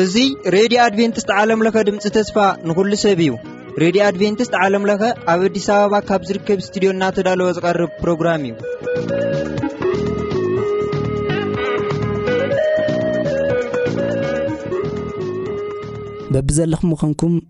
እዙይ ሬድዮ ኣድቨንትስት ዓለምለኸ ድምፂ ተስፋ ንኹሉ ሰብ እዩ ሬድዮ ኣድቨንትስት ዓለምለኸ ኣብ ኣዲስ ኣበባ ካብ ዝርከብ እስትድዮ እናተዳለወ ዝቐርብ ፕሮግራም እዩ በብዘለኹም ምኸንኩም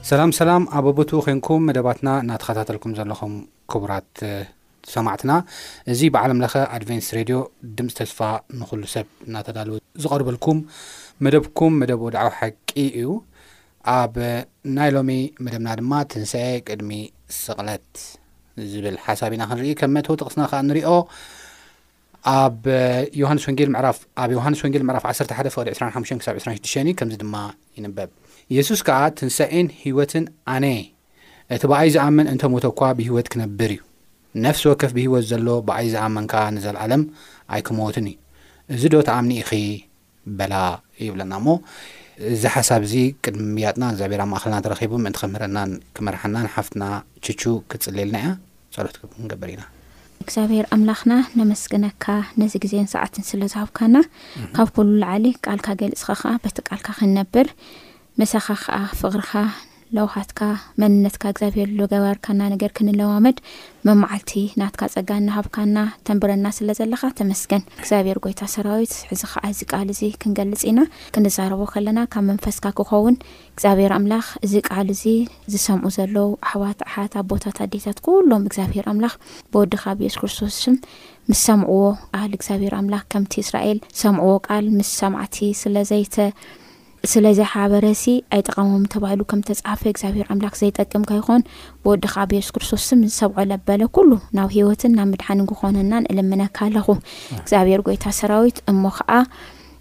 ሰላም ሰላም ኣብ በቦትኡ ዄንኩም መደባትና እናተኸታተልኩም ዘለኹም ክቡራት ሰማዕትና፣ እዚ ብዓለም ለኸ ኣድቬንቲስት ሬድዮ ድምጺ ተስፋ ንዅሉ ሰብ እናተዳለወ ዝቐርበልኩም መደብኩም መደብ ወድዓዊ ሓቂ እዩ። ኣብ ናይ ሎሚ መደብና ድማ ትንሳኤ ቅድሚ ስቕለት ዝብል ሓሳብ ኢና ክንርኢ። ከም መእተዊ ጥቕስና ከኣ ንሪኦ ኣብ ዮሃንስ ወንጌል ምዕራፍ ኣብ ዮሃንስ ወንጌል ምዕራፍ ዓሰርተ ሓደ ፍቕዲ ዕስራን ሓሙሽተን ክሳብ ዕስራን ሽዱሽተን እዩ፣ ከምዚ ድማ ይንበብ፣ የሱስ ከኣ ትንሳኤን ህይወትን ኣነ እየ፣ እቲ ብኣይ ዝኣምን እንተ ሞተ እኳ ብህይወት ኪነብር እዩ፣ ነፍሲ ወከፍ ብህይወት ዘሎ ብኣይ ዝኣመን ከኣ ንዘለኣለም ኣይኪመወትን እዩ፣ እዚዶ ትኣምኒ ኢኺ? በላ ይብለና እሞ እዚ ሓሳብ እዚ ቅድሚ ምምያጥና እግዚኣብሔር ኣብ ማእኸልና ተረኺቡ ምእንቲ ከምህረናን ክመርሓናን ሓፍትና ችቹ ክትፅልየልና እያ ፀሎት ክንገብር ኢና እግዚኣብሔር ኣምላኽና ነመስግነካ ነዚ ግዜን ሰዓትን ስለ ዝሃብካና ካብ ኩሉ ላዓሊ ቃልካ ገሊፅካ ከዓ በቲ ቃልካ ክንነብር ምሳኻ ከዓ ፍቕርኻ ለውሃትካ መንነትካ እግዚኣብሔር ልገበርካ እና ነገር ክንለማመድ መማዓልቲ ናትካ ጸጋ እናሃብካና ተንብረና ስለ ዘለኻ ተመስገን እግዚኣብሔር ጎይታ ሰራዊት ሕዚ ከኣ እዚ ቃል እዚ ክንገልጽ ኢና ክንዛረቦ ከለና ካብ መንፈስካ ክኸውን እግዚኣብሔር ኣምላኽ እዚ ቃል እዚ ዝሰምዑ ዘለዉ ኣሕዋት ኣሓት ኣቦታት ኣዴታት ኩሎም እግዚኣብሔር ኣምላኽ ብወድኻ ብየሱስ ክርስቶስ ስም ምስ ሰምዕዎ ቃል እግዚኣብሔር ኣምላኽ ከምቲ እስራኤል ሰምዕዎ ቃል ምስ ሰማዕቲ ስለ ዘይተ ስለ ዘይሓበረሲ ኣይጠቐሞምን ተባሂሉ ከም እተጻሕፈ እግዚኣብሄር ኣምላኽ ዘይጠቅም ከይኮን ብወድኻ ኣብ የሱስ ክርስቶስ ስም ዝሰብዖ ለበለ ኩሉ ናብ ህይወትን ናብ ምድሓንን ክኾነናን እልምነካ ኣለኹ እግዚኣብሄር ጎይታ ሰራዊት እሞ ኸኣ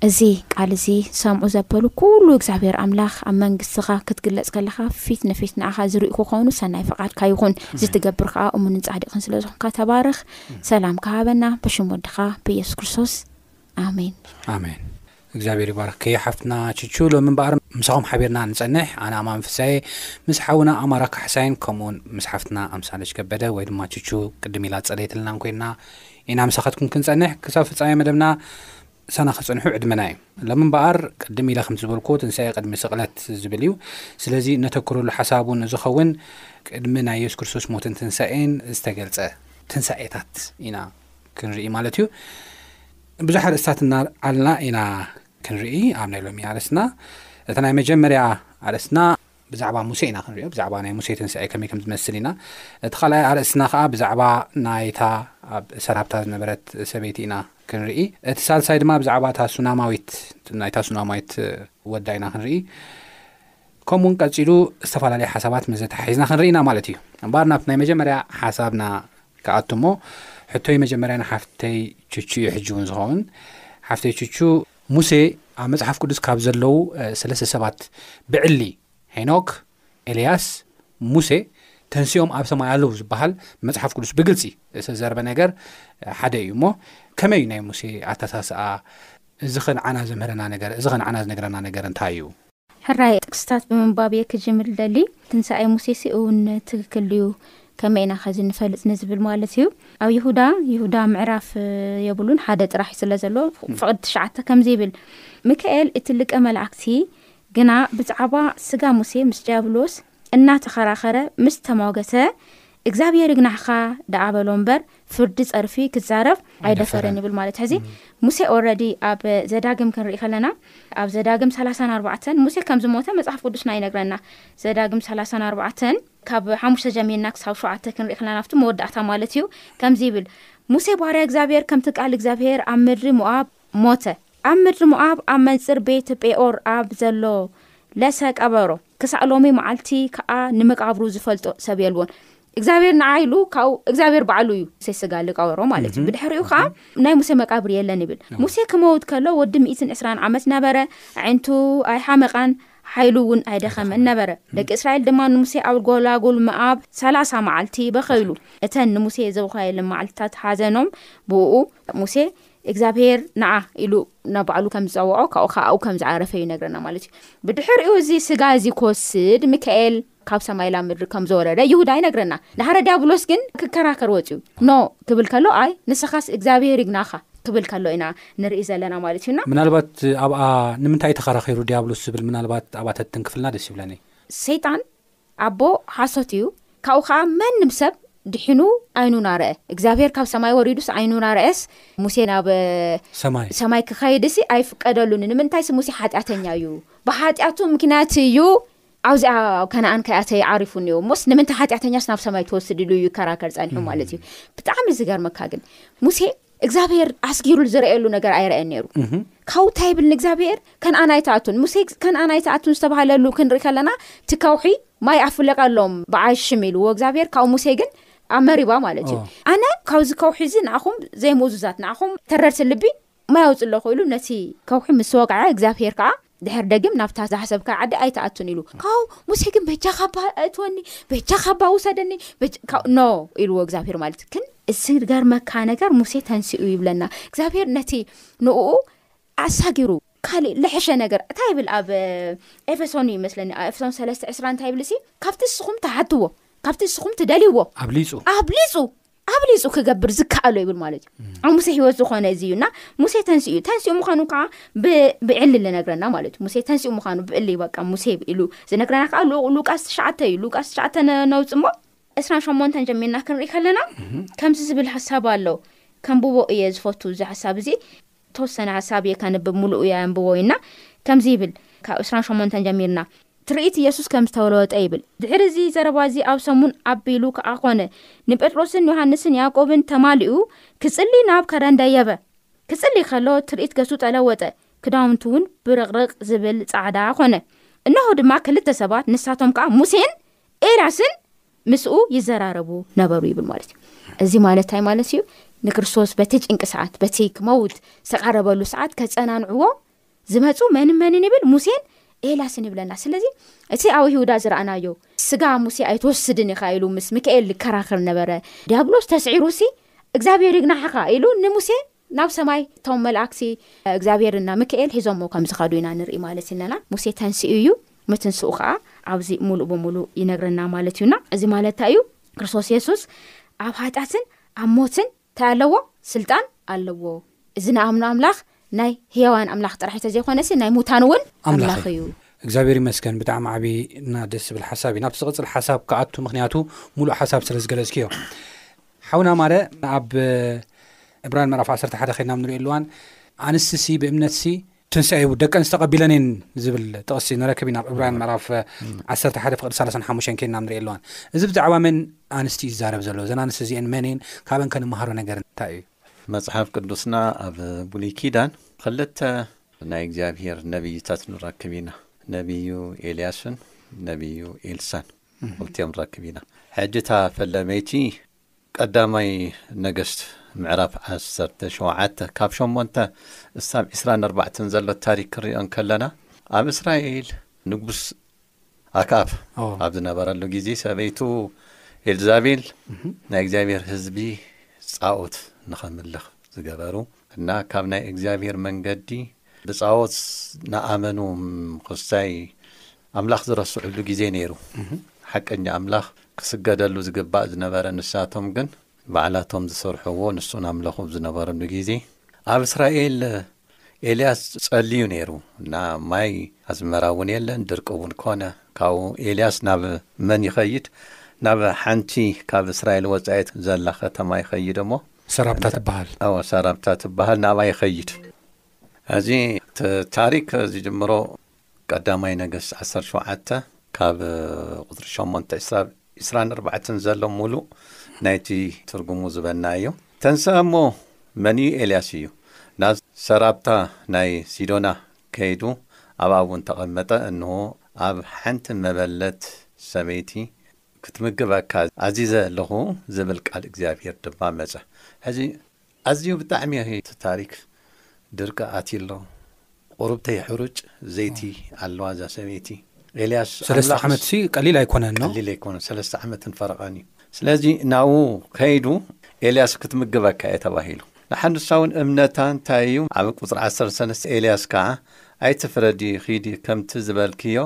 እዚ ቃል እዚ ዝሰምዑ ዘበሉ ኩሉ እግዚኣብሄር ኣምላኽ ኣብ መንግስትኻ ክትግለጽ ከለኻ ፊት ንፊት ንኣኻ ዝርእዩ ክኾኑ ሰናይ ፈቓድካ ይኹን እዚ ትገብር ከኣ እሙንን ጻዲቕን ስለ ዝኾንካ ተባረኽ ሰላም ክሃበና ብሽም ወድኻ ብየሱስ ክርስቶስ ኣሜን ኣሜን እግዚኣብሔር ይባርክ ከይሓፍትና ችቹ ሎሚ እምበኣር ምሳኹም ሓቢርና ንፀንሕ ኣነ ኣማን ፍሳየ ምስ ሓውና ኣማራ ካሕሳይን ከምኡውን ምስ ሓፍትና ኣምሳለች ከበደ ወይ ድማ ችቹ ቅድሚ ኢላ ፀለየትልናን ኮይና ኢና ምሳኻትኩም ክንፀንሕ ክሳብ ፍፃሜ መደብና ሳና ክፅንሑ ዕድመና እዩ ሎሚ እምበኣር ቅድሚ ኢለ ከም ዝበልኩ ትንሳኤ ቅድሚ ስቕለት ዝብል እዩ ስለዚ እነተክረሉ ሓሳብ እውን ዝኸውን ቅድሚ ናይ የሱስ ክርስቶስ ሞትን ትንሳኤን ዝተገልፀ ትንሳኤታት ኢና ክንርኢ ማለት እዩ ብዙሕ ኣርእስታት እናልዓልና ኢና ክንርኢ ኣብ ናይ ሎሚ ኣርእስትና እቲ ናይ መጀመርያ ኣርእስትና ብዛዕባ ሙሴ ኢና ክንሪኦ ብዛዕባ ናይ ሙሴ ትንስዐ ከመይ ከም ዝመስል ኢና እቲ ካልኣይ ኣርእስትና ከዓ ብዛዕባ ናይታ ኣብ ሰራብታ ዝነበረት ሰበይቲ ኢና ክንርኢ እቲ ሳልሳይ ድማ ብዛዕባ እታ ሱናማዊት ናይታ ሱናማዊት ወዳ ኢና ክንርኢ ከምኡ ውን ቀጺሉ ዝተፈላለየ ሓሳባት ምስ ዘተሓሒዝና ክንርኢ ኢና ማለት እዩ። እምበኣር ናብቲ ናይ መጀመርያ ሓሳብና ክኣቱ እሞ ሕቶይ መጀመርያ ንሓፍተይ ቹቹ እዩ ሕጂ ውን ዝኸውን። ሓፍተይ ቹቹ፣ ሙሴ ኣብ መጽሓፍ ቅዱስ ካብ ዘለዉ ሰለስተ ሰባት ብዕሊ ሄኖክ፣ ኤልያስ፣ ሙሴ ተንሲኦም ኣብ ሰማይ ኣለዉ ዝበሃል መጽሓፍ ቅዱስ ብግልጺ ዝተዘርበ ነገር ሓደ እዩ እሞ ከመይ እዩ ናይ ሙሴ ኣተሳስኣ እዚ ከንዓና ዘምህረና ነገር እዚ ከንዓና ዝነግረና ነገር እንታይ እዩ? ሕራይ ጥቅስታት ብምንባብ እየ ክጅምር ልደሊ። ትንሳኤ ሙሴሲ እውን ትክክል ድዩ? ከመይ ኢና ከዚ ንፈልጥ ንዝብል ማለት እዩ። ኣብ ይሁዳ ይሁዳ ምዕራፍ የብሉን ሓደ ጥራሕ እዩ ስለ ዘሎ ፍቅድ ትሽዓተ ከምዚ ይብል ሚካኤል እቲ ልቀ መላእክቲ ግና ብዛዕባ ስጋ ሙሴ ምስ ዲያብሎስ እናተኸራኸረ ምስ ተሟገተ፣ እግዚኣብሄር ይግናሕኻ ደኣ በሎ እምበር፣ ፍርዲ ጸርፊ ክዛረብ ኣይደፈረን ይብል ማለት። ሕዚ ሙሴ ኦረዲ ኣብ ዘዳግም ክንርኢ ከለና፣ ኣብ ዘዳግም ሰላሳን ኣርባዕተን ሙሴ ከም ዝሞተ መጽሓፍ ቅዱስና ይነግረና። ዘዳግም ሰላሳን ኣርባዕተን ካብ ሓሙሽተ ጀሚርና ክሳብ ሸውዓተ ክንርኢ ከለና፣ ኣብቲ መወዳእታ ማለት እዩ፣ ከምዚ ይብል፣ ሙሴ ባርያ እግዚኣብሄር ከምቲ ቃል እግዚኣብሄር ኣብ ምድሪ ሞኣብ ሞተ። ኣብ ምድሪ ሞኣብ ኣብ መንጽር ቤት ጴኦር ኣብ ዘሎ ለሰ ቀበሮ፣ ክሳእ ሎሚ መዓልቲ ከኣ ንመቃብሩ ዝፈልጦ ሰብ የልቦን። እግዚኣብሄር ንዓ ኢሉ ካብኡ እግዚኣብሄር ባዕሉ እዩ ሙሴ ስጋ ልቀበሮ ማለት እዩ። ብድሕሪኡ ከኣ ናይ ሙሴ መቃብር የለን ይብል። ሙሴ ክመውት ከሎ ወዲ ሚእትን ዕስራን ዓመት ነበረ፣ ኣዒንቱ ኣይሓመቓን፣ ሓይሉ እውን ኣይደኸመን ነበረ። ደቂ እስራኤል ድማ ንሙሴ ኣብ ጎላጉል መኣብ ሰላሳ መዓልቲ በኸይሉ። እተን ንሙሴ ዘብኸየለን መዓልትታት ሓዘኖም ብእኡ ሙሴ እግዚኣብሄር ንዓ ኢሉ ናብ ባዕሉ ከም ዝጸውዖ ካብኡ ከ ኣብኡ ከም ዝዓረፈ ይነግረና ማለት እዩ ብድሕሪኡ እዚ ስጋ እዚ ክወስድ ሚካኤል ካብ ሰማይ ላብ ምድሪ ከም ዘወረደ ይሁዳ ይነግረና ዳሓረ ዲያብሎስ ግን ክከራከር ወፅኡ ኖ ክብል ከሎ ኣይ ንስኻስ እግዚኣብሄር ይግናኻ ክብል ከሎ ኢና ንርኢ ዘለና ማለት እዩና ምናልባት ኣብኣ ንምንታይ ተኸራኺሩ ዲያብሎስ ዝብል ምናልባት ኣብኣ ተትንክፍልና ደስ ይብለኒ። ሰይጣን ኣቦ ሓሶት እዩ ካብኡ ከኣ ማንም ሰብ ድሒኑ ኣይኑ ናረኣ እግዚኣብሄር ካብ ሰማይ ወሪዱስ ኣይኑ ናረኣየስ ሙሴ ናብ ሰማይ ሰማይ ክኸይድሲ ኣይፍቀደሉን ንምንታይሲ ሙሴ ሓጢኣተኛ እዩ ብሓጢኣቱ ምክንያት እዩ ኣብዚኣ ኣብ ከነኣን ከይኣተየ ዓሪፉ እኒኦ እሞስ ንምንታይ ሓጢኣተኛስ ናብ ሰማይ ትወስድሉ እዩ ይከራከር ጸኒሑ ማለት እዩ ብጣዕሚ ዝገርመካ ግን ሙሴ እግዚኣብሄር ኣስጊሩ ዝረኣየሉ ነገር ኣይረኣየን ነይሩ ካብኡ እንታይ ይብል ንእግዚኣብሄር ከነኣን ኣይትኣቱን ሙሴ ከነኣን ኣይትኣቱን ዝተባሃለሉ ክንርኢ ከለና እቲ ከውሒ ማይ ኣፍለቀሎም በዓል ሽም ኢልዎ እግዚኣብሄር ካብኡ ሙሴ ግን ኣብ መሪባ ማለት እዩ ኣነ ካብዚ ከውሒ እዚ ንኣኹም ዘይምእዙዛት ንኣኹም ተረርቲ ልቢ ማይ ኣውፅ ኣለኹ ኢሉ ነቲ ከውሒ ምስ ወቅዐ እግዚኣብሄር ከዓ ድሕር ደጊም ናብታ ዝሓሰብካያ ዓዲ ኣይትኣቱን ኢሉ። ካው ሙሴ ግን በጃኻ እባ ኣእትወኒ፣ በጃኻ እባ ውሰደኒ፣ በጃ ካው ኖ ኢልዎ እግዚኣብሄር ማለት እዩ። ግን እዚ ዝገርመካ ነገር ሙሴ ተንሲኡ ይብለና እግዚኣብሄር ነቲ ንእኡ ኣሳጊሩ ካሊእ ልሐሸ ነገር እታይ ይብል ኣብ ኤፌሶን እዩ መስለኒ ኣብ ኤፌሶን ሰለስተ ዕስራ እንታይ ይብል እሲ ካብቲ እስኹም ትሓትዎ ካብቲ እስኹም ትደልይዎ ኣብሊጹ ኣብሊጹ ኣብሊፁ ክገብር ዝከኣሎ ይብል ማለት እዩ ኣብ ሙሴ ሂወት ዝኾነ እዚ እዩና ሙሴ ተንስኡ እዩ ተንስኡ ምዃኑ ከዓ ብዕሊ ዝነግረና ማለት እዩ ሙሴ ተንስኡ ምዃኑ ብዕሊ በቃ ሙሴ ኢሉ ዝነግረና ከዓ ሉቃስ ትሽዓተ እዩ ሉቃስ ትሽዓተ ነውፅ እሞ እስራን ሸሞንተን ጀሚርና ክንርኢ ከለና ከምዚ ዝብል ሓሳብ ኣሎ ከምብቦ እየ ዝፈቱ እዚ ሓሳብ እዚ ተወሰነ ሓሳብ እየ ከንብብ ሙሉኡ እየ ኣንብቦ እና ከምዚ ይብል ካብ ዕስራን ሸሞንተን ጀሚርና። ትርኢት ኢየሱስ ከም ዝተለወጠ ይብል። ድሕሪ እዚ ዘረባ እዚ ኣብ ሰሙን ኣቢሉ ከኣ ኮነ ንጴጥሮስን ዮሃንስን ያዕቆብን ተማሊኡ ክጽሊ ናብ ከረን ደየበ። ክጽሊ ከሎ ትርኢት ገጹ ተለወጠ ክዳውንቱ ውን ብርቕርቕ ዝብል ጻዕዳ ኮነ። እነሆ ድማ ክልተ ሰባት ንሳቶም ከኣ ሙሴን ኤልያስን ምስኡ ይዘራረቡ ነበሩ ይብል ማለት እዩ እዚ ማለት ታይ ማለት እዩ ንክርስቶስ በቲ ጭንቂ ሰዓት በቲ ክመውት ዝተቃረበሉ ሰዓት ከፀናንዕዎ ዝመፁ መን መንን ይብል ሙሴን ኤላስን ይብለና ስለዚ እቲ ኣብ ይሁዳ ዝረኣናዮ ስጋ ሙሴ ኣይትወስድን ኢኻ ኢሉ ምስ ሚካኤል ዝከራኸር ነበረ ዲያብሎስ ተስዒሩ ሲ እግዚኣብሔር ይግናሕኻ ኢሉ ንሙሴ ናብ ሰማይ እቶም መላእክቲ እግዚኣብሔር እና ምክኤል ሒዞሞ ከም ዝኸዱ ኢና ንርኢ ማለት እነና። ሙሴ ተንሲኡ እዩ ምትንስኡ ከኣ ኣብዚ ሙሉእ ብሙሉእ ይነግረና ማለት እዩ እና እዚ ማለት እንታይ እዩ ክርስቶስ የሱስ ኣብ ሓጢኣትን ኣብ ሞትን እንታይ ኣለዎ ስልጣን ኣለዎ እዚ ንኣምኖ ኣምላኽ ናይ ህያዋን ኣምላኽ ጥራሕ ተዘይኮነሲ ናይ ሙታን እውን ኣምላኽ እዩ። እግዚኣብሔር ይመስገን ብጣዕሚ ዓብ እና ደስ ዝብል ሓሳብ እዩ ናብቲ ዝቕፅል ሓሳብ ክኣቱ ምክንያቱ ሙሉእ ሓሳብ ስለ ዝገለፅክዮ ሓውና ማረ ኣብ ዕብራን ምዕራፍ ዓሰርተ ሓደ ከድና ኣብ ንሪኤሉ እዋን ኣንስቲ ሲ ብእምነት ሲ ትንሳኤ ደቀን ዝተቐቢለን እየን ዝብል ጥቕሲ ንረክብ ኢና ኣብ ዕብራን ምዕራፍ ዓሰርተ ሓደ ፍቅዲ ሰላሳን ሓሙሽተን ከድና ኣብ ንሪኤሉ እዋን እዚ ብዛዕባ መን ኣንስቲ እዩ ዝዛረብ ዘሎ እዘን ኣንስቲ እዚአን መን እየን ካብአን ከንመሃሮ ነገር እንታይ እዩ መጽሓፍ ቅዱስና ኣብ ብሉይ ኪዳን ክልተ ናይ እግዚኣብሄር ነቢይታት ንረክብ ኢና ነቢዩ ኤልያስን ነቢዩ ኤልሳን ክልቲኦም ንረክብ ኢና ሕጂ እታ ፈለመይቲ ቀዳማይ ነገስት ምዕራፍ ዓሰርተ ሸውዓተ ካብ ሸሞንተ እሳብ ዕስራን ኣርባዕተን ዘሎ ታሪክ ክንሪኦ እንከለና ኣብ እስራኤል ንጉስ ኣክኣብ ኣብ ዝነበረሉ ግዜ ሰበይቱ ኤልዛቤል ናይ እግዚኣብሔር ህዝቢ ጻኦት ንኸምልኽ ዝገበሩ እና ካብ ናይ እግዚኣብሔር መንገዲ ብጻኦት ንኣመኑ ክሳይ ኣምላኽ ዝረስዕሉ ግዜ ነይሩ። ሓቀኛ ኣምላኽ ክስገደሉ ዝግባእ ዝነበረ ንሳቶም ግን ባዕላቶም ዝሰርሕዎ ንሱ ናምለኹ ኣብ ዝነበረሉ ግዜ ኣብ እስራኤል ኤልያስ ጸልዩ ነይሩ እና ማይ ኣዝመራ እውን የለን ድርቂ እውን ኮነ ካብኡ ኤልያስ ናብ መን ይኸይድ ናብ ሓንቲ ካብ እስራኤል ወጻኢት ዘላ ከተማ ይኸይድ እሞ ሰራብታ ትበሃል ኣዎ ሰራብታ ትበሃል ናብኣ ይኸይድ እዚ ታሪክ ዝጅምሮ ቀዳማይ ነገስት ዓሰርተ ሸውዓተ ካብ ቁጽሪ ሸሞንተ ዕስራ ዕስራን ኣርባዕተን ዘሎ ሙሉእ ናይቲ ትርጉሙ ዝበና እዩ። ተንስኣ እሞ መን እዩ ኤልያስ እዩ ናብ ሰራፕታ ናይ ሲዶና ከይዱ ኣብኣ እውን ተቐመጠ እንሆ ኣብ ሓንቲ መበለት ሰበይቲ ክትምግበካ ኣዚዘ ኣለኹ ዝብል ቃል እግዚኣብሄር ድማ መጸ ሕዚ ኣዝዩ ብጣዕሚ እዩ እቲ ታሪክ ድርቂ ኣትዩ ኣሎ ቁርብተይ ሑሩጭ ዘይቲ ኣለዋ እዛ ሰበይቲ ኤልያስ ሰለስተ ኣምላክ ዓመት ሲ ቀሊል ኣይኮነን ኖ ቀሊል ኣይኮነን ሰለስተ ዓመትን ፈረቃን እዩ ስለዚ ናብኡ ከይዱ ኤልያስ ክትምግበካ እየ ተባሂሉ ንሓንሳ እውን እምነታ እንታይ እዩ ኣብ ቁፅሪ ዓሰርተ ሰለስተ ኤልያስ ከዓ ኣይትፍረዲ ኪዲ ከምቲ ዝበልክዮ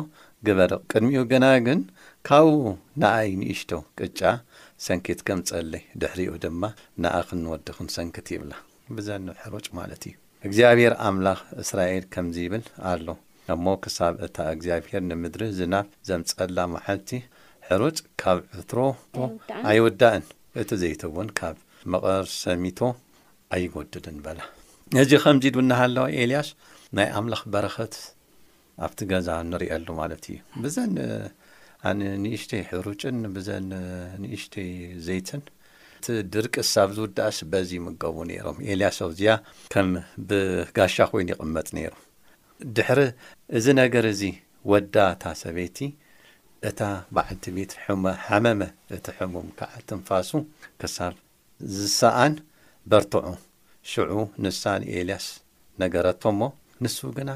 ግበርቕ ቅድሚኡ ግና ግን ካብኡ ንኣይ ንእሽቶ ቅጫ ሰንኪት ከም ጸሊ ድሕሪኡ ድማ ንኣኽን ንወድኽን ሰንክት ይብላ ብዘኑ ሕሩጭ ማለት እዩ እግዚኣብሄር ኣምላኽ እስራኤል ከምዚ ይብል ኣሎ እሞ ክሳብ እታ እግዚኣብሄር ንምድሪ ዝናብ ዘምጸላ መዓልቲ ሕሩጭ ካብ ዕትሮ ኣይውዳእን እቲ ዘይትውን ካብ መቐር ሰሚቶ ኣይጎድልን በላ። ነዚ ከምዚ ኢሉ እናሃለወ ኤልያስ ናይ ኣምላኽ በረኸት ኣብቲ ገዛ ንሪኤሉ ማለት እዩ ብዘን ኣን ንእሽተይ ሕሩጭን ብዘን ንእሽተይ ዘይትን እቲ ድርቂ ክሳብ ዝውዳእስ በዚ ይምገቡ ነይሮም ኤልያስ ኣብዚያ ከም ብጋሻ ኮይኑ ይቕመጥ ነይሩ ድሕሪ እዚ ነገር እዚ ወዳ እታ ሰበይቲ እታ በዓልቲ ቤት ሕመ ሓመመ እቲ ሕሙም ከዓ ትንፋሱ ክሳብ ዝሰኣን በርትዑ ሽዑ ንሳ ንኤልያስ ነገረቶ እሞ ንሱ ግና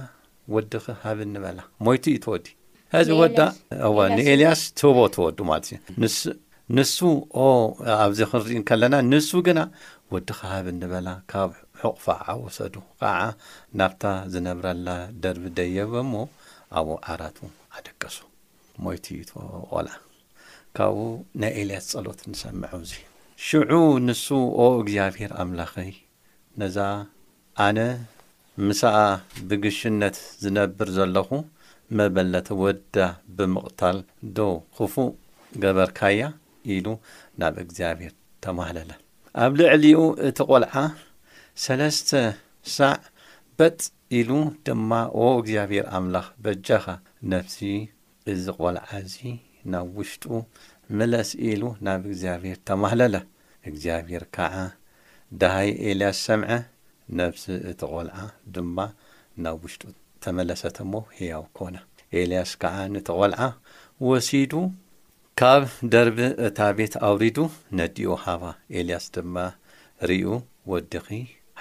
ወድኺ ሃብኒ በላ ሞይቱ እዩ ተወዲ ሕዚ ወዳ እወ ንኤልያስ ትህቦ ተወዱ ማለት እዩ ንስ ንሱ ኦ ኣብዚ ክንርኢ እንከለና ንሱ ግና ወድኺ ሃብኒ በላ ካብ ሕቑፋዓ ወሰዱ ኸዓ ናብታ ዝነብረላ ደርቢ ደየበ እሞ ኣብኡ ዓራቱ ኣደቀሱ ሞይቱ እዩ ቆልዓ ካብኡ ናይ ኤልያስ ጸሎት ንሰምዕ ኣብዚ። ሽዑ ንሱ ኦ እግዚኣብሄር ኣምላኸይ ነዛ ኣነ ምሳኣ ብግሽነት ዝነብር ዘለኹ መበለት ወዳ ብምቕታል ዶ ኽፉእ ገበርካያ ኢሉ ናብ እግዚኣብሄር ተማህለለ። ኣብ ልዕሊኡ እቲ ቆልዓ ሰለስተ ሳዕ በጥ ኢሉ ድማ ኦ እግዚኣብሄር ኣምላኽ በጃኻ ነፍሲ እዚ ቆልዓ እዚ ናብ ውሽጡ ምለስ ኢሉ ናብ እግዚኣብሔር ተማህለለ። እግዚኣብሔር ከዓ ደሃይ ኤልያስ ሰምዐ፣ ነፍሲ እቲ ቆልዓ ድማ ናብ ውሽጡ ተመለሰት እሞ ሕያው ኮነ። ኤልያስ ከዓ ነቲ ቆልዓ ወሲዱ ካብ ደርቢ እታ ቤት ኣውሪዱ ነዲኡ ሃባ። ኤልያስ ድማ ሪኡ ወድኺ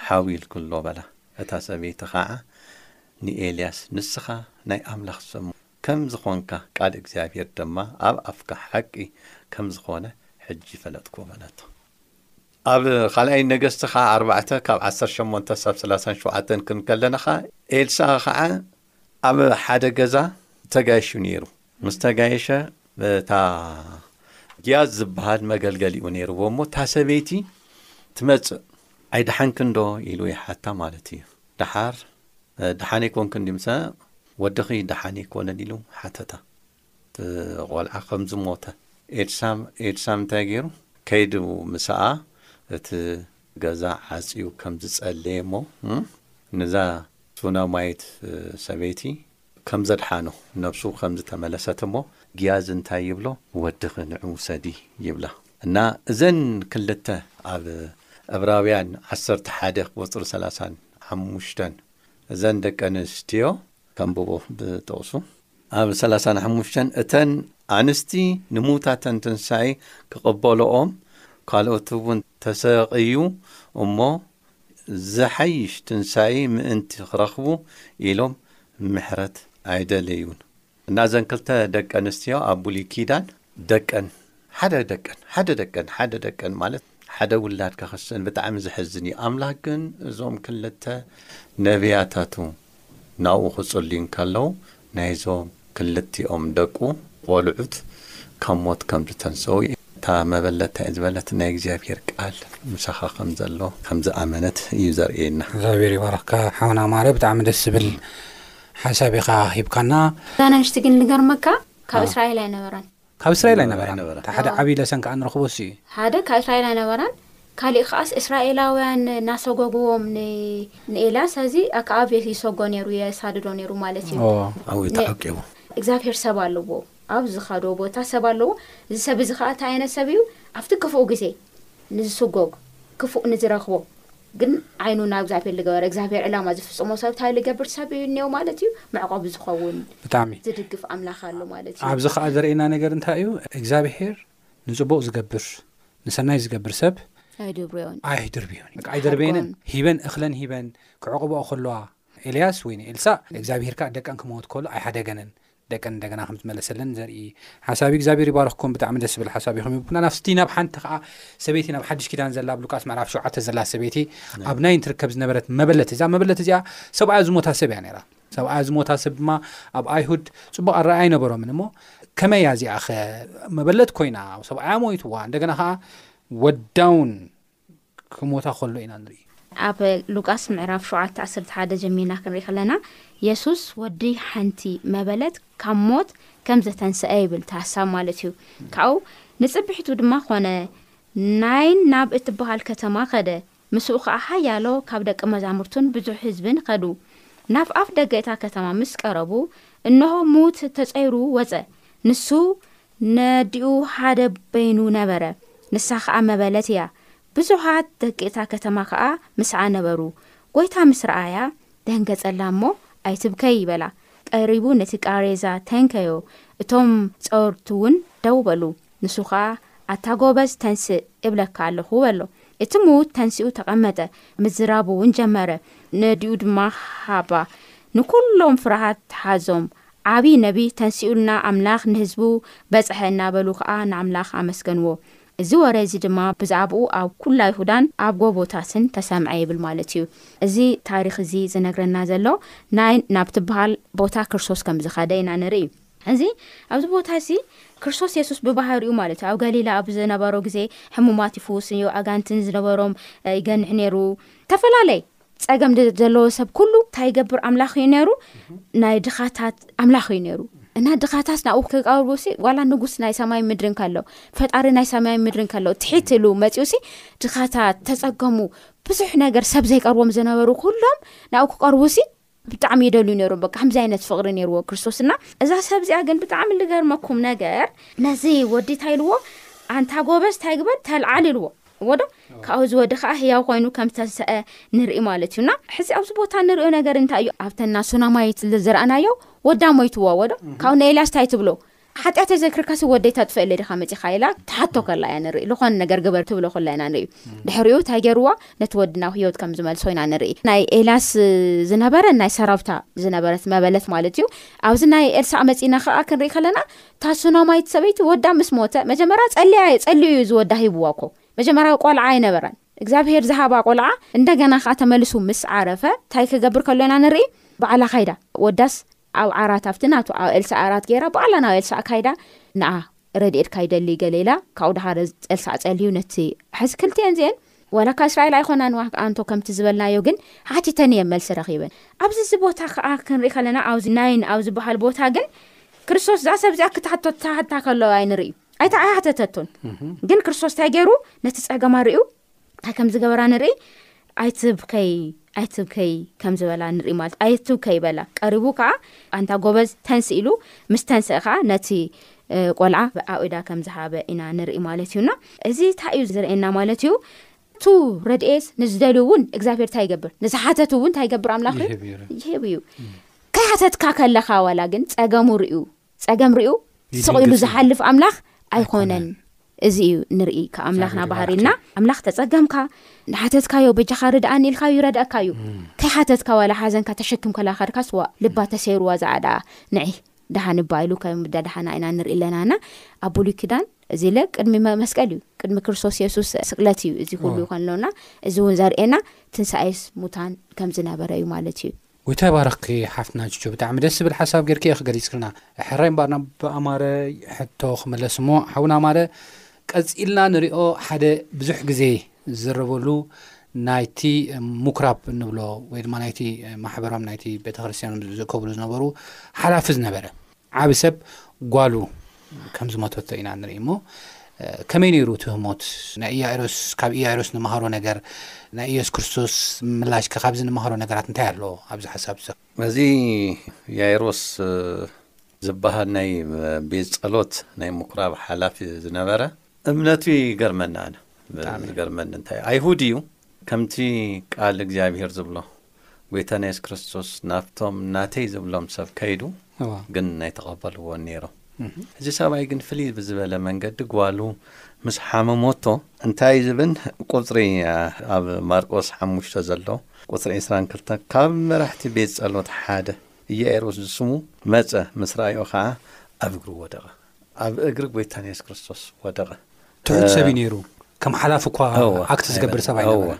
ሓው ኢልክሎ በላ። እታ ሰበይቲ ከዓ ንኤልያስ ንስኻ ናይ ኣምላኽ ሰሙ ከም ዝኾንካ ቃል እግዚኣብሄር ደማ ኣብ ኣፍካ ሓቂ ከም ዝኾነ ሕጂ ፈለጥኩ በለቶ። ኣብ ካልኣይ ነገስት ከኣ ኣርባዕተ ካብ ዓሰርተ ሸሞንተ ሳብ ሰላሳን ሸውዓተን ክንከለና ከኣ ኤልሳኣ ከኣ ኣብ ሓደ ገዛ ተጋይሹ ነይሩ። ምስ ተጋየሸ እታ ግያዝ ዝበሃል መገልገሊኡ ነይርዎ እሞ እታ ሰበይቲ ትመጽእ ኣይደሓንክንዶ ኢሉ ይሓታ ማለት እዩ ደሓር ደሓን ኣይኮንክን ዲ ምሰ ወድኺ ደሓን ኣይኮነን ኢሉ ሓተታ ቆልዓ ከም ዝሞተ ኤልሳ ኤልሳ እንታይ ገይሩ ከይዱ ምሳኣ እቲ ገዛ ዓፅዩ ከም ዝፀለየ እሞ ንዛ ሱናማይት ሰበይቲ ከም ዘድሓኖ ነብሱ ከም ዝተመለሰት እሞ ግያዝ እንታይ ይብሎ ወድኺ ንዑ ውሰዲ ይብላ እና እዘን ክልተ ኣብ እብራውያን ዓሰርተ ሓደ ቁጽሪ ሰላሳን ሓሙሽተን እዘን ደቂ ኣንስትዮ ከንብቦ ብጥቕሱ ኣብ ሰላሳን ሓሙሽተን እተን ኣንስቲ ንሙታተን ትንሳኤ ክቕበልኦም ካልኦት እውን ተሰቕዩ እሞ ዝሓይሽ ትንሳኤ ምእንቲ ኽረኽቡ ኢሎም ምሕረት ኣይደለዩን። ናዘን ክልተ ደቂ ኣንስትዮ ኣብ ብሉይ ኪዳን ደቀን ሓደ ደቀን ሓደ ደቀን ሓደ ደቀን ማለት ሓደ ውላድ ከኸሰን ብጣዕሚ ዘሕዝን እዩ። ኣምላክ ግን እዞም ክልተ ነቢያታቱ ናብኡ ክጽልዩ እንከለዉ ናይዞም ክልቲኦም ደቁ ቆልዑት ካብ ሞት ከም ዝተንሰኡ እታ መበለት እንታይ ዝበለት ናይ እግዚኣብሄር ቃል ምሳኻ ከም ዘሎ ከም ዝኣመነት እዩ ዘርእየና። እግዚኣብሔር ይባርኽካ ሓውና ማረ ብጣዕሚ ደስ ዝብል ሓሳብ ኢኻ ሂብካና። እዛ ነብሽቲ ግን ልገርመካ ካብ እስራኤል ኣይነበረን። ካብ እስራኤል ኣይነበራን። እቲ ሓደ ዓብዪ ለሰን ከኣ ንረኽቦ እሱ እዩ። ሓደ ካብ እስራኤል ኣይነበራን። ካሊእ ከኣስ እስራኤላውያን እናሰጎጉዎም ንኤልያስ ሀዚ ኣከኣብ ይሰጎ ነይሩ የሳድዶ ነይሩ ማለት እዩ። ኣብኡ እዩ ተዓቂቡ። እግዚኣብሄር ሰብ ኣለዎ። ኣብ ዝኸዶ ቦታ ሰብ ኣለዎ። እዚ ሰብ እዚ ከኣ እንታይ ዓይነት ሰብ እዩ? ኣብቲ ክፉእ ግዜ ንዝስጎግ ክፉእ ንዝረኽቦ ግን ዓይኑ ናብ እግዚኣብሄር ዝገበረ እግዚኣብሄር ዕላማ ዝፍፅሞ ሰብ እንታይ ዝገብር ሰብ እዩ እኒኦ ማለት እዩ መዕቆቢ ዝኸውን ብጣዕሚ ዝድግፍ ኣምላኽ ኣሎ ማለት እዩ ኣብዚ ከዓ ዘርእየና ነገር እንታይ እዩ እግዚኣብሄር ንፅቡቅ ዝገብር ንሰናይ ዝገብር ሰብ ኣይድርብዮን ኣይድርብዮን እዩ በቃ ኣይደርበየንን ኣይሓድጎን። ሂበን እኽለን ሂበን ክዕቕብኦ ከለዋ ኤልያስ ወይ ንኤልሳእ እግዚኣብሄር ከዓ ደቀን ክመውት ከሎ ኣይሓደገንን ደቀን እንደገና ከም ዝመለሰለን ዘርኢ ሓሳብ እዩ እግዚኣብሔር ይባርኽኩም ብጣዕሚ ደስ ዝብል ሓሳብ ኢኹም ይብኩና ናፍቲ ናብ ሓንቲ ከዓ ሰበይቲ ናብ ሓድሽ ኪዳን ዘላ ኣብ ሉቃስ ምዕራፍ ሸውዓተ ዘላ ሰበይቲ ኣብ ናይ እንትርከብ ዝነበረት መበለት እዛ መበለት እዚኣ ሰብኣያ ዝሞታ ሰብ እያ ነራ ሰብኣያ ዝሞታ ሰብ ድማ ኣብ ኣይሁድ ፅቡቅ ኣረኣያ ኣይነበሮምን እሞ ከመይ እያ እዚኣ ኸ መበለት ኮይና ሰብኣያ ሞይትዋ እንደገና ከዓ ወዳውን ክሞታ ከሎ ኢና ንርኢ። ኣብ ሉቃስ ምዕራፍ ሸውዓተ ዓሰርተ ሓደ ጀሚርና ክንርኢ ከለና የሱስ ወዲ ሓንቲ መበለት ካብ ሞት ከም ዘተንሰኣ ይብል እቲ ሃሳብ ማለት እዩ። ካብኡ ንጽብሒቱ ድማ ኮነ ናይን ናብ እትበሃል ከተማ ከደ ምስኡ ከኣ ሓያሎ ካብ ደቂ መዛሙርቱን ብዙሕ ህዝብን ከዱ። ናብ ኣፍ ደገ እታ ከተማ ምስ ቀረቡ እንሆ ምዉት ተጸይሩ ወጸ ንሱ ነዲኡ ሓደ በይኑ ነበረ፣ ንሳ ኸኣ መበለት እያ፣ ብዙኃት ደቂ እታ ከተማ ከኣ ምስኣ ነበሩ። ጐይታ ምስ ረኣያ፣ ደንገጸላ እሞ፣ ኣይትብከዪ፣ በላ። ቀሪቡ ነቲ ቃሬዛ ተንከዮ፣ እቶም ጸወርቲውን ደው በሉ። ንሱ ኸኣ፣ ኣታ ጐበዝ፣ ተንሥእ፣ እብለካ ኣሎኹ፣ በሎ። እቲ ምዉት ተንሲኡ ተቐመጠ፣ ምዝራብውን ጀመረ። ነዲኡ ድማ ሃባ፣ ንኵሎም ፍርሃት ሓዞም፣ ዓብይ ነቢይ ተንሲኡልና ኣምላኽ ንህዝቡ በጽሐ እናበሉ ከኣ ንኣምላኽ ኣመስገንዎ። እዚ ወረ እዚ ድማ ብዛዕባኡ ኣብ ኩላ ይሁዳን ኣብ ጎቦታትን ተሰምዐ ይብል ማለት እዩ። እዚ ታሪኽ እዚ ዝነግረና ዘሎ ናይን ናብ ትብሃል ቦታ ክርስቶስ ከም ዝኸደ ኢና ንርኢ። እዚ ኣብዚ ቦታ እዚ ክርስቶስ የሱስ ብባህሪኡ ማለት እዩ ኣብ ገሊላ ኣብ ዝነበሮ ግዜ ሕሙማት ይፍውስ፣ ኣጋንንትን ዝነበሮም ይገንሕ ነይሩ። ተፈላለይ ጸገም ዘለዎ ሰብ ኩሉ እንታይ ይገብር ኣምላኽ እዩ ነይሩ ናይ ድኻታት ኣምላኽ እዩ ነይሩ እና ድኻታት ናብኡ ክቀርቡ ሲ ዋላ ንጉስ ናይ ሰማይ ምድሪ ከሎ ፈጣሪ ናይ ሰማይ ምድሪ ከሎ ትሒት ሉ መፅኡ ሲ ድኻታት ተፀገሙ ብዙሕ ነገር ሰብ ዘይቀርቦም ዝነበሩ ኩሎም ናብኡ ክቀርቡ ሲ ብጣዕሚ ይደልዩ ነይሮም በቃ ከምዚ ዓይነት ፍቕሪ ነይርዎ ክርስቶስ እና እዛ ሰብ እዚኣ ግን ብጣዕሚ ልገርመኩም ነገር ነዚ ወዲ እንታይ ኢልዎ ኣንታ ጎበዝ እንታይ ግበር ተልዓል ኢልዎ እዎ ዶ ካብኡ እዚ ወዲ ከዓ ህያው ኮይኑ ከም ዝተንስአ ንርኢ ማለት እዩና ሕዚ ኣብዚ ቦታ ንሪኦ ነገር እንታይ እዩ ኣብተና ሱናማይት ዝረኣናዮ ወዳ ሞይትዎ እዎ ዶ ካብኡ ንኤልያስ እንታይ ትብሎ ሓጢኣተይ ዘክርካሲ ወደይ ተጥፍእለይ ዲኻ መጺኻ ኢላ ትሓቶ ከላ ኢና ንርኢ። ዝኾነ ነገር ግበር ትብሎ ከላ ኢና ንርኢ። ድሕሪኡ እንታይ ገይርዋ ነቲ ወዲ ናብ ህይወት ከም ዝመልሶ ኢና ንርኢ። ናይ ኤልያስ ዝነበረ ናይ ሰራብታ ዝነበረት መበለት ማለት እዩ። ኣብዚ ናይ ኤልሳዕ መጺእና ከኣ ክንርኢ ከለና እታ ሱናማይት ሰበይቲ ወዳ ምስ ሞተ መጀመርያ ጸልያ እየ ጸልዩ እዩ እዚ ወዳ ሂብዋ እኮ መጀመርያ ቆልዓ ኣይነበራን እግዚኣብሄር ዝሃባ ቆልዓ እንደገና ከኣ ተመልሱ ምስ ዓረፈ እንታይ ክገብር ከሎ ኢና ንርኢ ባዕላ ካይዳ ወዳስ ኣብ ዓራት ኣብቲ ናቱ ኣብ ኤልሳእ ዓራት ጌራ ባዕላ ናብ ኤልሳእ ካይዳ ንዓ ረዲኤትካ ይደሊ ገለ ኢላ ካብኡ ድሓር ኤልሳእ ጸልዩ ነቲ ሕዚ ክልቲኤን እዚኤን ዋላ ካብ እስራኤል ኣይኮናን ኣንቶ ከምቲ ዝበልናዮ ግን ሓቲተን እየን መልሲ ረኺበን ኣብዚ እዚ ቦታ ከኣ ክንርኢ ከለና ኣብዚ ናይን ኣብ ዝበሃል ቦታ ግን ክርስቶስ እዛ ሰብ እዚኣ ክትሓቶ ተሓታ ከሎ ኣይንርኢ ኣይታ ኣይሓተተቶን ግን ክርስቶስ እንታይ ገይሩ ነቲ ጸገማ ርእዩ እንታይ ከም ዝገበራ ንርኢ ኣይትብከይ ኣይትብከይ ከም ዝበላ ንርኢ ማለት ኣይትብከይ በላ ቀሪቡ ከዓ ኣንታ ጎበዝ ተንስ ኢሉ ምስ ተንስእ ከዓ ነቲ ቆልዓ ኣብኢዳ ከም ዝሃበ ኢና ንርኢ ማለት እዩና እዚ እንታይ እዩ ዝርእየና ማለት እዩ እቱ ረድኤት ንዝደልዩ እውን እግዚኣብሄር እንታይ ይገብር ንዝሓተት እውን እንታይ ይገብር ኣምላኽ ይህብ እዩ ከይሓተትካ ከለካ ዋላ ግን ፀገሙ ርእዩ ጸገም ሪኡ ስቕ ኢሉ ዝሓልፍ ኣምላኽ ኣይኮነን እዚ እዩ ንርኢ ካብ ኣምላኽና ባህሪ እና ኣምላኽ ተፀገምካ ንሓተትካዮ በጃኻ ርድኣኒ ኢልካ ይረድኣካ እዩ ከይሓተትካ ዋላ ሓዘንካ ተሸክም ከላ ከድካ ስዋ ልባ ተሰይርዋ ዝኣ ድኣ ንዒ ድሓን እባ ኢሉ ከምዳ ድሓና ኢና ንርኢ ኣለና እና ኣብ ብሉይ ክዳን እዚ ለ ቅድሚ መስቀል እዩ ቅድሚ ክርስቶስ የሱስ ስቅለት እዩ እዚ ኩሉ ይኮን ኣለውና እዚ እውን ዘርእየና ትንሳኤስ ሙታን ከም ዝነበረ እዩ ማለት እዩ ጎይታ ይባርኽኪ ሓፍትና ጁጁ ብጣዕሚ ደስ ዝብል ሓሳብ ጌርኪ ኢኺ ገሊጽክልና ሕራይ እምበኣር ናብ ኣማረ ሕቶ ክምለስ እሞ ሓውና ኣማረ ቀጺልና ንሪኦ ሓደ ብዙሕ ግዜ ዝዝረበሉ ናይቲ ሙኩራብ እንብሎ ወይ ድማ ናይቲ ማሕበሮም ናይቲ ቤተክርስትያኖም ዝእከብሉ ዝነበሩ ሓላፊ ዝነበረ ዓቢ ሰብ ጓሉ ከም ዝሞተቶ ኢና ንርኢ እሞ ከመይ ነይሩ እቲ ህሞት ናይ ኢያኢሮስ ካብ ኢያኢሮስ ንመሃሮ ነገር ናይ ኢየሱስ ክርስቶስ ምላሽ ከ ካብዚ ንመሃሮ ነገራት እንታይ ኣሎ ኣብዚ ሓሳብ እዚ እዚ ያይሮስ ዝበሃል ናይ ቤት ጸሎት ናይ ምኩራብ ሓላፊ ዝነበረ እምነቱ ይገርመኒ ኣነ ዝገርመኒ እንታይ ኣይሁድ እዩ ከምቲ ቃል እግዚኣብሔር ዝብሎ ጎይታና የሱስ ክርስቶስ ናብቶም ናተይ ዝብሎም ሰብ ከይዱ ግን ኣይተቐበልዎን ነይሮም። እዚ ሰብኣይ ግን ፍልይ ብዝበለ መንገዲ ጓሉ ምስ ሓመሞቶ እንታይ ዝብን ቁፅሪ ኣብ ማርቆስ ሓሙሽተ ዘሎ ቁፅሪ ዕስራን ክልተን ካብ መራሕቲ ቤት ጸሎት ሓደ ኢያኢሮስ ዝስሙ መጸ ምስ ረኣዮ ኸዓ ኣብ እግሩ ወደቐ። ኣብ እግሪ ጎይታና የሱስ ክርስቶስ ወደቐ። ትሑት ሰብ እዩ ነይሩ። ከም ሓላፊ እኳ ኣክት ዝገብር ሰብ ኣይነበረ።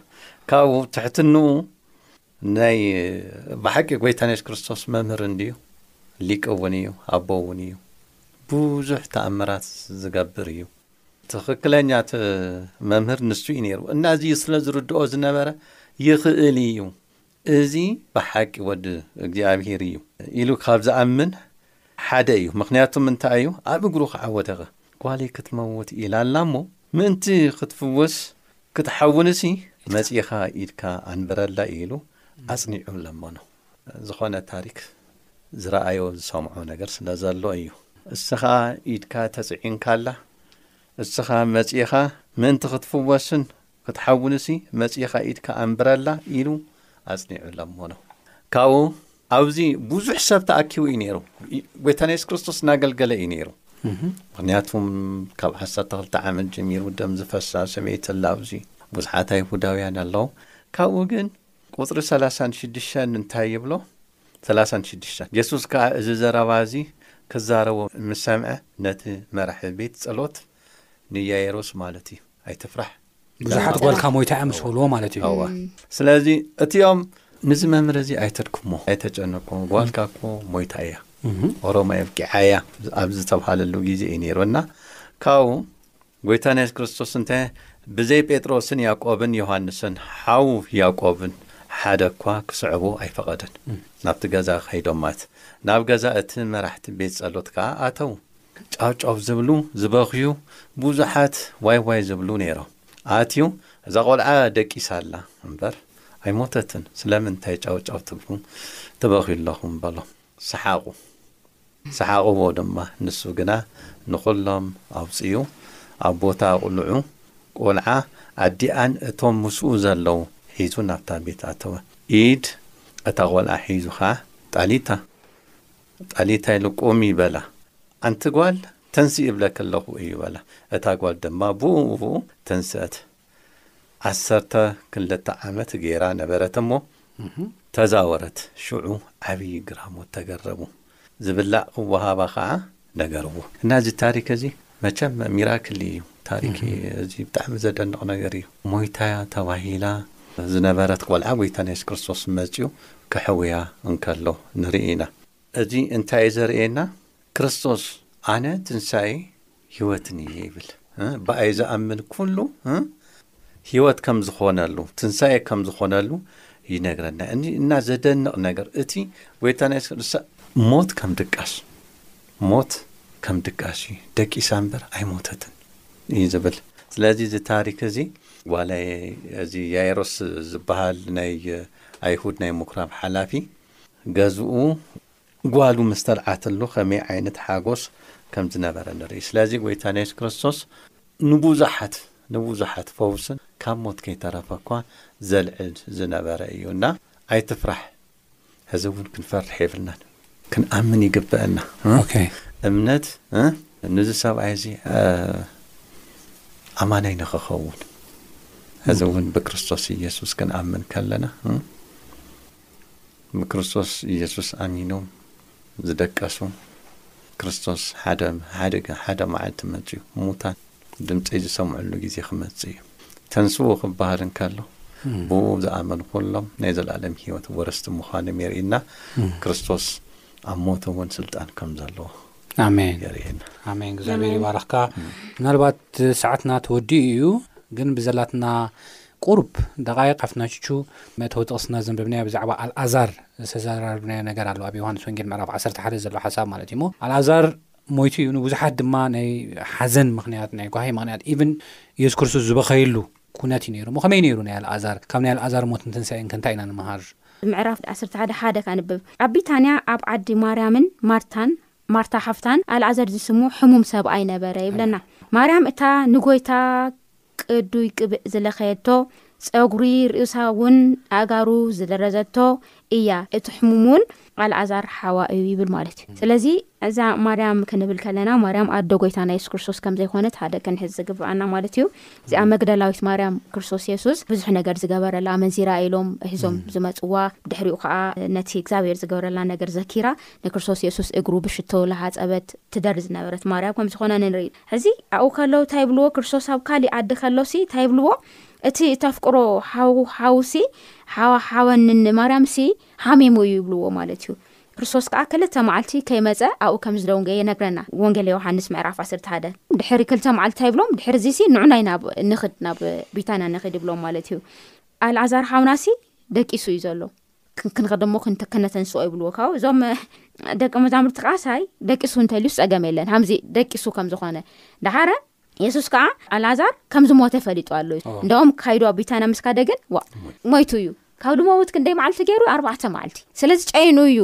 ካብኡ ትሕትንኡ ናይ ብሓቂ ጎይታን የሱስ ክርስቶስ መምህር እንድዩ ሊቀ እውን እዩ ኣቦ እውን እዩ ብዙሕ ተኣምራት ዝገብር እዩ ትኽክለኛ መምህር ንሱ እዩ ነይሩ እና እዚ ስለ ዝርድኦ ዝነበረ ይኽእል እዩ እዚ ብሓቂ ወዲ እግዚኣብሄር እዩ ኢሉ ካብ ዝኣምን ሓደ እዩ ምኽንያቱም እንታይ እዩ ኣብ እግሩ ከዓ ወደቐ ጓለይ ክትመውት ኢላ ኣላ እሞ ምእንቲ ክትፍወስ ክትሓውንሲ መጺኻ ኢድካ ኣንብረላ ኢሉ ኣጽኒዑ ለመኖ ዝኾነ ታሪክ ዝረኣዮ ዝሰምዖ ነገር ስለ ዘሎ እዩ እስኻ ኢድካ ተጽዒንካላ እስኻ መጺኻ ምእንቲ ክትፍወስን ክትሓውልሲ መጺኻ ኢድካ ኣንብረላ ኢሉ ኣጽኒዑሎምዎሎ። ካብኡ ኣብዚ ብዙሕ ሰብ ተኣኪቡ እዩ ነይሩ። ጎይታና የሱስ ክርስቶስ እናገልገለ እዩ ነይሩ። ምክንያቱም ካብ ዓሰርተ ክልተ ዓመት ጀሚሩ ደም ዝፈሳ ሰበይቲ ኣላ ኣብዚ ብዙሓት ኣይሁዳውያን ኣለዉ። ካብኡ ግን ቁፅሪ ሰላሳን ሽዱሽተን እንታይ ይብሎ? ሰላሳን ሽዱሽተን የሱስ ከዓ እዚ ዘረባ እዚ ክዛረቦ ምስ ሰምዐ ነቲ መራሒ ቤት ጸሎት ንያየሮስ ማለት እዩ ኣይትፍራሕ ብዙሓት ጓልካ ሞይታ እያ ምስ በልዎ ማለት እዩ ዋ ስለዚ እቲኦም ንዚ መምህር እዚ ኣይተድክሞ ኣይተጨነቁ ጓልካ ኮ ሞይታ እያ ኦሮማ የብቂዓ እያ ኣብ ዝተብሃለሉ ግዜ እዩ ነይሩ እና ካብኡ ጎይታ ናይ ክርስቶስ እንተ ብዘይ ጴጥሮስን ያቆብን ዮሃንስን ሓው ያቆብን ሓደ እኳ ክስዕቡ ኣይፈቐደን ናብቲ ገዛ ከይዶማት ናብ ገዛ እቲ መራሕቲ ቤት ጸሎት ከኣ ኣተዉ ጫውጫው ዝብሉ ዝበኽዩ ብዙሓት ዋይዋይ ዝብሉ ነይሮም ኣትዩ እዛ ቆልዓ ደቂሳ ኣላ እምበር ኣይሞተትን ስለምንታይ ጫውጫው ትብሉ ትበኽዩ ኣለኹም በሎም ሰሓቑ ሰሓቑዎ ድማ ንሱ ግና ንኹሎም ኣውጺኡ ኣብ ቦታ ቁልዑ ቆልዓ ኣዲኣን እቶም ምስኡ ዘለዉ ሒዙ ናብታ ቤት ኣተወ ኢድ እታ ቆልዓ ሒዙ ኸኣ ጣሊታ ጣሊታይ ኢሉ ቁሚ በላ። ኣንቲ ጓል ተንስኢ እብለኪ ኣለኹ እዩ በላ። እታ ጓል ድማ ብኡንብኡ ተንስኣት። ዓሰርተ ክልተ ዓመት ገይራ ነበረት እሞ ተዛወረት። ሽዑ ዓብዪ ግራሞት ተገረሙ። ዝብላዕ ክወሃባ ኸዓ ነገርዎ። እና እዚ ታሪክ እዚ መቸም ሚራክል እዩ ታሪኪ እዚ ብጣዕሚ ዘደንቅ ነገር እዩ ሞይታ ተባሂላ ዝነበረት ቆልዓ ጎይታና የሱስ ክርስቶስ መጽዩ ከሕውያ እንከሎ ንርኢ ኢና። እዚ እንታይ እዩ ዘርእየና ክርስቶስ ኣነ ትንሳኤ ህይወትን እየ ይብል ብኣይ ዝኣምን ኩሉ ህይወት ከም ዝኾነሉ ትንሳኤ ከም ዝኾነሉ ይነግረና እና ዘደንቅ ነገር እቲ ጎይታና የሱስ ሞት ከም ድቃስ ሞት ከም ድቃስ እዩ ደቂሳ እምበር ኣይሞተትን እዩ ዝብል ስለዚ እዚ ታሪክ እዚ ዋላ እዚ ያይሮስ ዝባሃል ናይ ኣይሁድ ናይ ሙኩራብ ሓላፊ ገዝኡ ጓሉ ምስ ተልዓትሉ ከመይ ዓይነት ሓጎስ ከም ዝነበረ ንርኢ ስለዚ ጎይታና የሱስ ክርስቶስ ንቡዙሓት ንቡዙሓት ፈውስን ካብ ሞት ከይተረፈ እኳ ዘልዕል ዝነበረ እዩ እና ኣይትፍራሕ ሕዚ እውን ክንፈርሕ የብልናን ክንኣምን ይግበአና እምነት ንዚ ሰብኣይ እዚ ኣማናይ ንክኸውን ሕዚ እውን ብክርስቶስ ኢየሱስ ክንኣምን ከለና ብክርስቶስ ኢየሱስ ኣሚኖም ዝደቀሱ ክርስቶስ ሓደ መዓልቲ መፅኡ ሙታን ድምፂ ዝሰምዕሉ ግዜ ክመፅእ እዩ። ተንስኡ ክበሃል እንከሎ ብኡ ዝኣመኑ ኩሎም ናይ ዘለኣለም ህይወት ወረስቲ ምዃኖም የርእና። ክርስቶስ ኣብ ሞት እውን ስልጣን ከም ዘለዎ ኣሜን የርእየና። ኣሜን እግዚኣብሔር ይባርኽካ። ምናልባት ሰዓትና ተወዲኡ እዩ ግን ብዘላትና ቁርብ ደቃይቅ ኣፍናችቹ መእተዊ ጥቕስና ዘንበብናዮ ብዛዕባ ኣልኣዛር ዝተዘራርብናዮ ነገር ኣሎ ኣብ ዮሃንስ ወንጌል ምዕራፍ 11 ዘሎ ሓሳብ ማለት እዩ ሞ ኣልኣዛር ሞይቱ እዩ ንብዙሓት ድማ ናይ ሓዘን ምክንያት ናይ ጓሂ ምክንያት ኢብን የሱስ ክርስቶስ ዝበኸየሉ ኩነት እዩ ነይሩ እሞ ከመይ ነይሩ ናይ ኣልኣዛር ካብ ናይ ኣልኣዛር ሞትን ትንሳኤን ከ እንታይ ኢና ንምሃር ምዕራፍ ዓሰርተ ሓደ ሓደ ከንብብ ኣብ ቢታንያ ኣብ ዓዲ ማርያምን ማርታን ማርታ ሓፍታን ኣልኣዘር ዝስሙ ሕሙም ሰብኣይ ነበረ ይብለና ማርያም እታ ንጎይታ ቅዱይ ቅብእ ዝለኸየቶ፣ ጸጉሪ ርእሳ ውን ኣእጋሩ ዝደረዘቶ እያ፣ እቲ ሕሙም ውን ኣልኣዛር ሓዋ እዩ ይብል ማለት እዩ። ስለዚ እዛ ማርያም ክንብል ከለና ማርያም ኣደ ጎይታና የሱስ ክርስቶስ ከም ዘይኮነት ሓደ ክንሕዝ ዝግብኣና ማለት እዩ። እዚኣ መግደላዊት ማርያም ክርስቶስ የሱስ ብዙሕ ነገር ዝገበረላ ኣመንዚራ ኢሎም ሒዞም ዝመጽዋ ብድሕሪኡ ከኣ ነቲ እግዚኣብሄር ዝገበረላ ነገር ዘኪራ ንክርስቶስ የሱስ እግሩ ብሽቶ ላሃጸበት ትደሪ ዝነበረት ማርያም ከም ዝኾነ ንርኢ። ሕዚ ኣብኡ ከለዉ ታይ ይብልዎ ክርስቶስ ኣብ ካሊእ ዓዲ ከሎሲ ታይ ይብልዎ እቲ እተፍቅሮ ሓው ሓውሲ ሓዋ ሓወንን ማርያምሲ ሓሚሙ እዩ ይብልዎ ማለት እዩ ክርስቶስ ከዓ ክልተ መዓልቲ ከይመፀ ኣብኡ ከም ዝደንጎየ ይነግረና ወንጌል ዮሓንስ ምዕራፍ ዓሰርተ ሓደ ድሕሪ ክልተ መዓልቲ ታይ ይብሎም ድሕሪዚሲ ንዑናይ ናብ ንኽድ ናብ ቢታንያ ንኽድ ይብሎም ማለት እዩ ኣልዓዛር ሓውናሲ ደቂሱ እዩ ዘሎ ክንኸዶ እሞ ከነተንስኦ ይብልዎ ካብኡ እዞም ደቂ መዛሙርቲ ከዓ ሳይ ደቂሱ እንተልዩስ ፀገም የለን ሃምዚ ደቂሱ ከም ዝኾነ ዳሓረ የሱስ ከዓ ኣላዛር ከም ዝሞተ ፈሊጡ ኣሎ እዩ እንደኦም ካይዶ ኣብ ቢታንያ ምስካደ ግን ዋ ሞይቱ እዩ ካብ ድመውት ክንደይ መዓልቲ ገይሩ ኣርባዕተ መዓልቲ ስለዚ ጨይኑ እዩ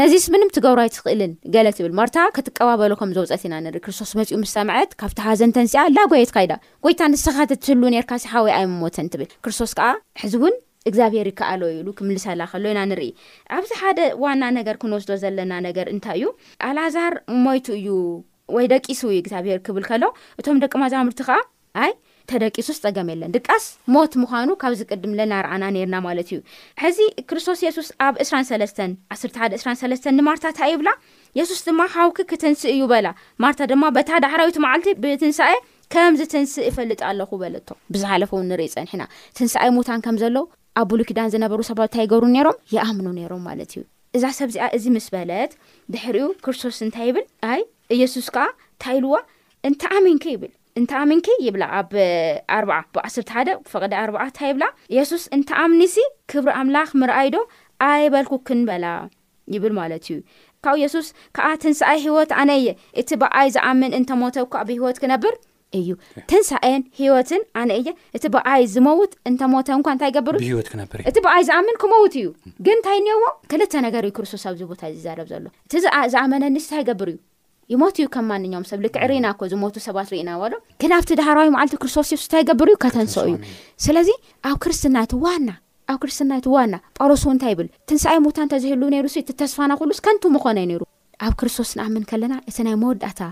ነዚስ ምንም ትገብሮ ኣይትኽእልን ገለ ትብል ማርታ ክትቀባበሎ ከም ዘውጸት ኢና ንርኢ ክርስቶስ መጺኡ ምስ ሰምዐት ካብቲ ሓዘን ተንሲኣ ላጎየት ካይዳ ጎይታ ንስኻ ተትህሉ ኔርካሲ ሓወይ ኣይምሞተን ትብል ክርስቶስ ከኣ ሕዚ ውን እግዚኣብሄር ይከኣሎ እዩ ኢሉ ክምልሰላ ከሎ ኢና ንርኢ ኣብዚ ሓደ ዋና ነገር ክንወስዶ ዘለና ነገር እንታይ እዩ ኣልኣዛር ሞይቱ እዩ ወይ ደቂሱ እዩ እግዚኣብሄር ክብል ከሎ እቶም ደቂ ማዛሙርቲ ከኣ ኣይ ተደቂሱስ ጸገም የለን ድቃስ ሞት ምዃኑ ካብዚ ቅድም ለናርኣና ኔርና ማለት እዩ ሕዚ ክርስቶስ የሱስ ኣብ ዕስራን ሰለስተን ዓሰርተ ሓደ ዕስራን ሰለስተን ንማርታ ታይ ይብላ የሱስ ድማ ሓውኪ ክትንስእ እዩ በላ ማርታ ድማ በታ ዳሕራዊት መዓልቲ ብትንሳኤ ከም ዝትንስእ እፈልጥ ኣለኹ በለቶ ብዝሓለፈ እውን ንርኢ ጸኒሕና ትንሳኤ ሙታን ከም ዘሎ ኣብ ብሉይ ኪዳን ዝነበሩ ሰባት እንታይ ይገብሩ ነይሮም ይኣምኑ ነይሮም ማለት እዩ እዛ ሰብ እዚኣ እዚ ምስ በለት ድሕሪኡ ክርስቶስ እንታይ ይብል ኣይ ኢየሱስ ከዓ እንታይ ኢልዋ እንተ ኣሚንኪ ይብል እንተ ኣሚንኪ ይብላ ኣብ ኣርብዓ ብ ዓሰርተ ሓደ ፈቐደ ኣርብዓ ታይ ይብላ የሱስ እንተ ኣምኒሲ ክብሪ ኣምላኽ ምርኣይ ዶ ኣይበልኩክን በላ ይብል ማለት እዩ ካብኡ የሱስ ክኣ ትንሳኤ ህይወት ኣነ እየ እቲ ብኣይ ዝኣምን እንተ ሞተ እኳ ብህይወት ክነብር እዩ ትንሳኤን ህይወትን ኣነ እየ እቲ ብኣይ ዝመውት እንተ ሞተ እንኳ እንታይ ይገብር ብህይወት ክነብር እዩ እቲ ብኣይ ዝኣምን ክመውት እዩ ግን እንታይ እኒኦዎ ክልተ ነገር እዩ ክርስቶስ ኣብዚ ቦታ ዝዛረብ ዘሎ እቲ ዝኣ- ዝኣመነኒስ እንታይ ይገብር እዩ ይሞት እዩ ከም ማንኛውም ሰብ ልክዕ ርኢና ኮ ዝሞቱ ሰባት ርኢና ዋዶ ግን ኣብቲ ዳሃራዊ መዓልቲ ክርስቶስ ዮሱስ እንታይ ይገብር እዩ ከተንሰኦ እዩ ስለዚ ኣብ ክርስትና እቲ ዋና ኣብ ክርስትና እቲ ዋና ጳውሎስ እውን እንታይ ይብል ትንሳኤ ሙታ እንተዘህልው ነይሩ ሲ እቲ ተስፋና ኩሉስ ከንቱ ምኾነ ነይሩ ኣብ ክርስቶስ ንኣምን ከለና እቲ ናይ መወዳእታ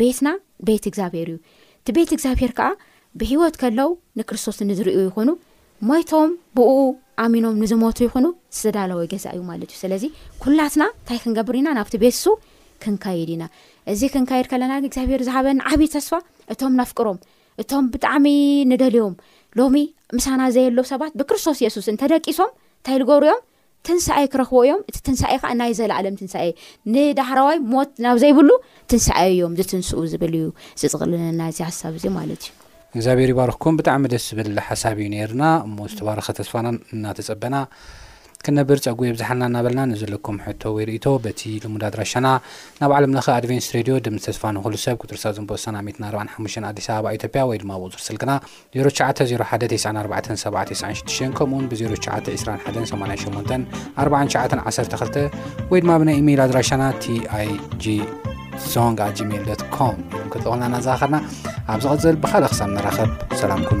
ቤትና ቤት እግዚኣብሄር እዩ እቲ ቤት እግዚኣብሄር ከዓ ብህይወት ከለው ንክርስቶስ ንዝርእዩ ይኹኑ ሞይቶም ብኡኡ ኣሚኖም ንዝሞቱ ይኹኑ ዝተዳለወ ገዛ እዩ ማለት እዩ ስለዚ ኩላትና እንታይ ክንገብር ኢና ናብቲ ቤትሱ ክንካይድ ኢና እዚ ክንካይድ ከለና ግን እግዚኣብሔር ዝሃበን ዓብዪ ተስፋ እቶም ነፍቅሮም እቶም ብጣዕሚ ንደልዮም ሎሚ ምሳና ዘየለው ሰባት ብክርስቶስ የሱስ እንተደቂሶም እንታይ ልገብሩ እዮም ትንሳኤ ክረኽቡ እዮም፣ እቲ ትንሳኤ ኸኣ ናይ ዘለኣለም ትንሳኤ፣ ንዳሕረዋይ ሞት ናብ ዘይብሉ ትንሳኤ እዮም ዝትንስኡ ዝብል እዩ ዝጥቕልለና እዚ ሓሳብ እዚ ማለት እዩ። እግዚኣብሔር ይባርኽኩም ብጣዕሚ ደስ ዝብል ሓሳብ እዩ ነይርና እሞ ዝተባረኸ ተስፋና እናተጸበና ክንነብር ጸግኡ የብዝሓልና እናበልና ንዘለኩም ሕቶ ወይ ርእይቶ በቲ ልሙድ ኣድራሻና ናብ ዓለም ለኸ ኣድቬንስ ሬድዮ ድምፅ ተስፋ ንኹሉ ሰብ ቁፅሪ ሳጹን ፖስታን ኣሚትን ኣርባዕን ሓሙሽተን ኣዲስ ኣበባ ኢትዮጵያ ወይ ድማ ብቁፅሪ ስልክና ዜሮ ትሽዓተ ዜሮ ሓደ ተስዓን ኣርባዕተን ሰብዓ ተስዓን ሽዱሽተን ከምኡውን ብ ዜሮ ትሽዓተ ዕስራን ሓደን ሰማንያን ሸሞንተን ኣርብዓን ትሽዓተን ዓሰርተ ክልተ ወይ ድማ ብናይ ኢመይል ኣድራሻና tig ሶንግ ኣት ጂሜል ዶት ኮም ክትልኹልና እናዘኻኸርና ኣብ ዝቐፅል ብካልእ ክሳብ ንራኸብ ሰላም ኩኑ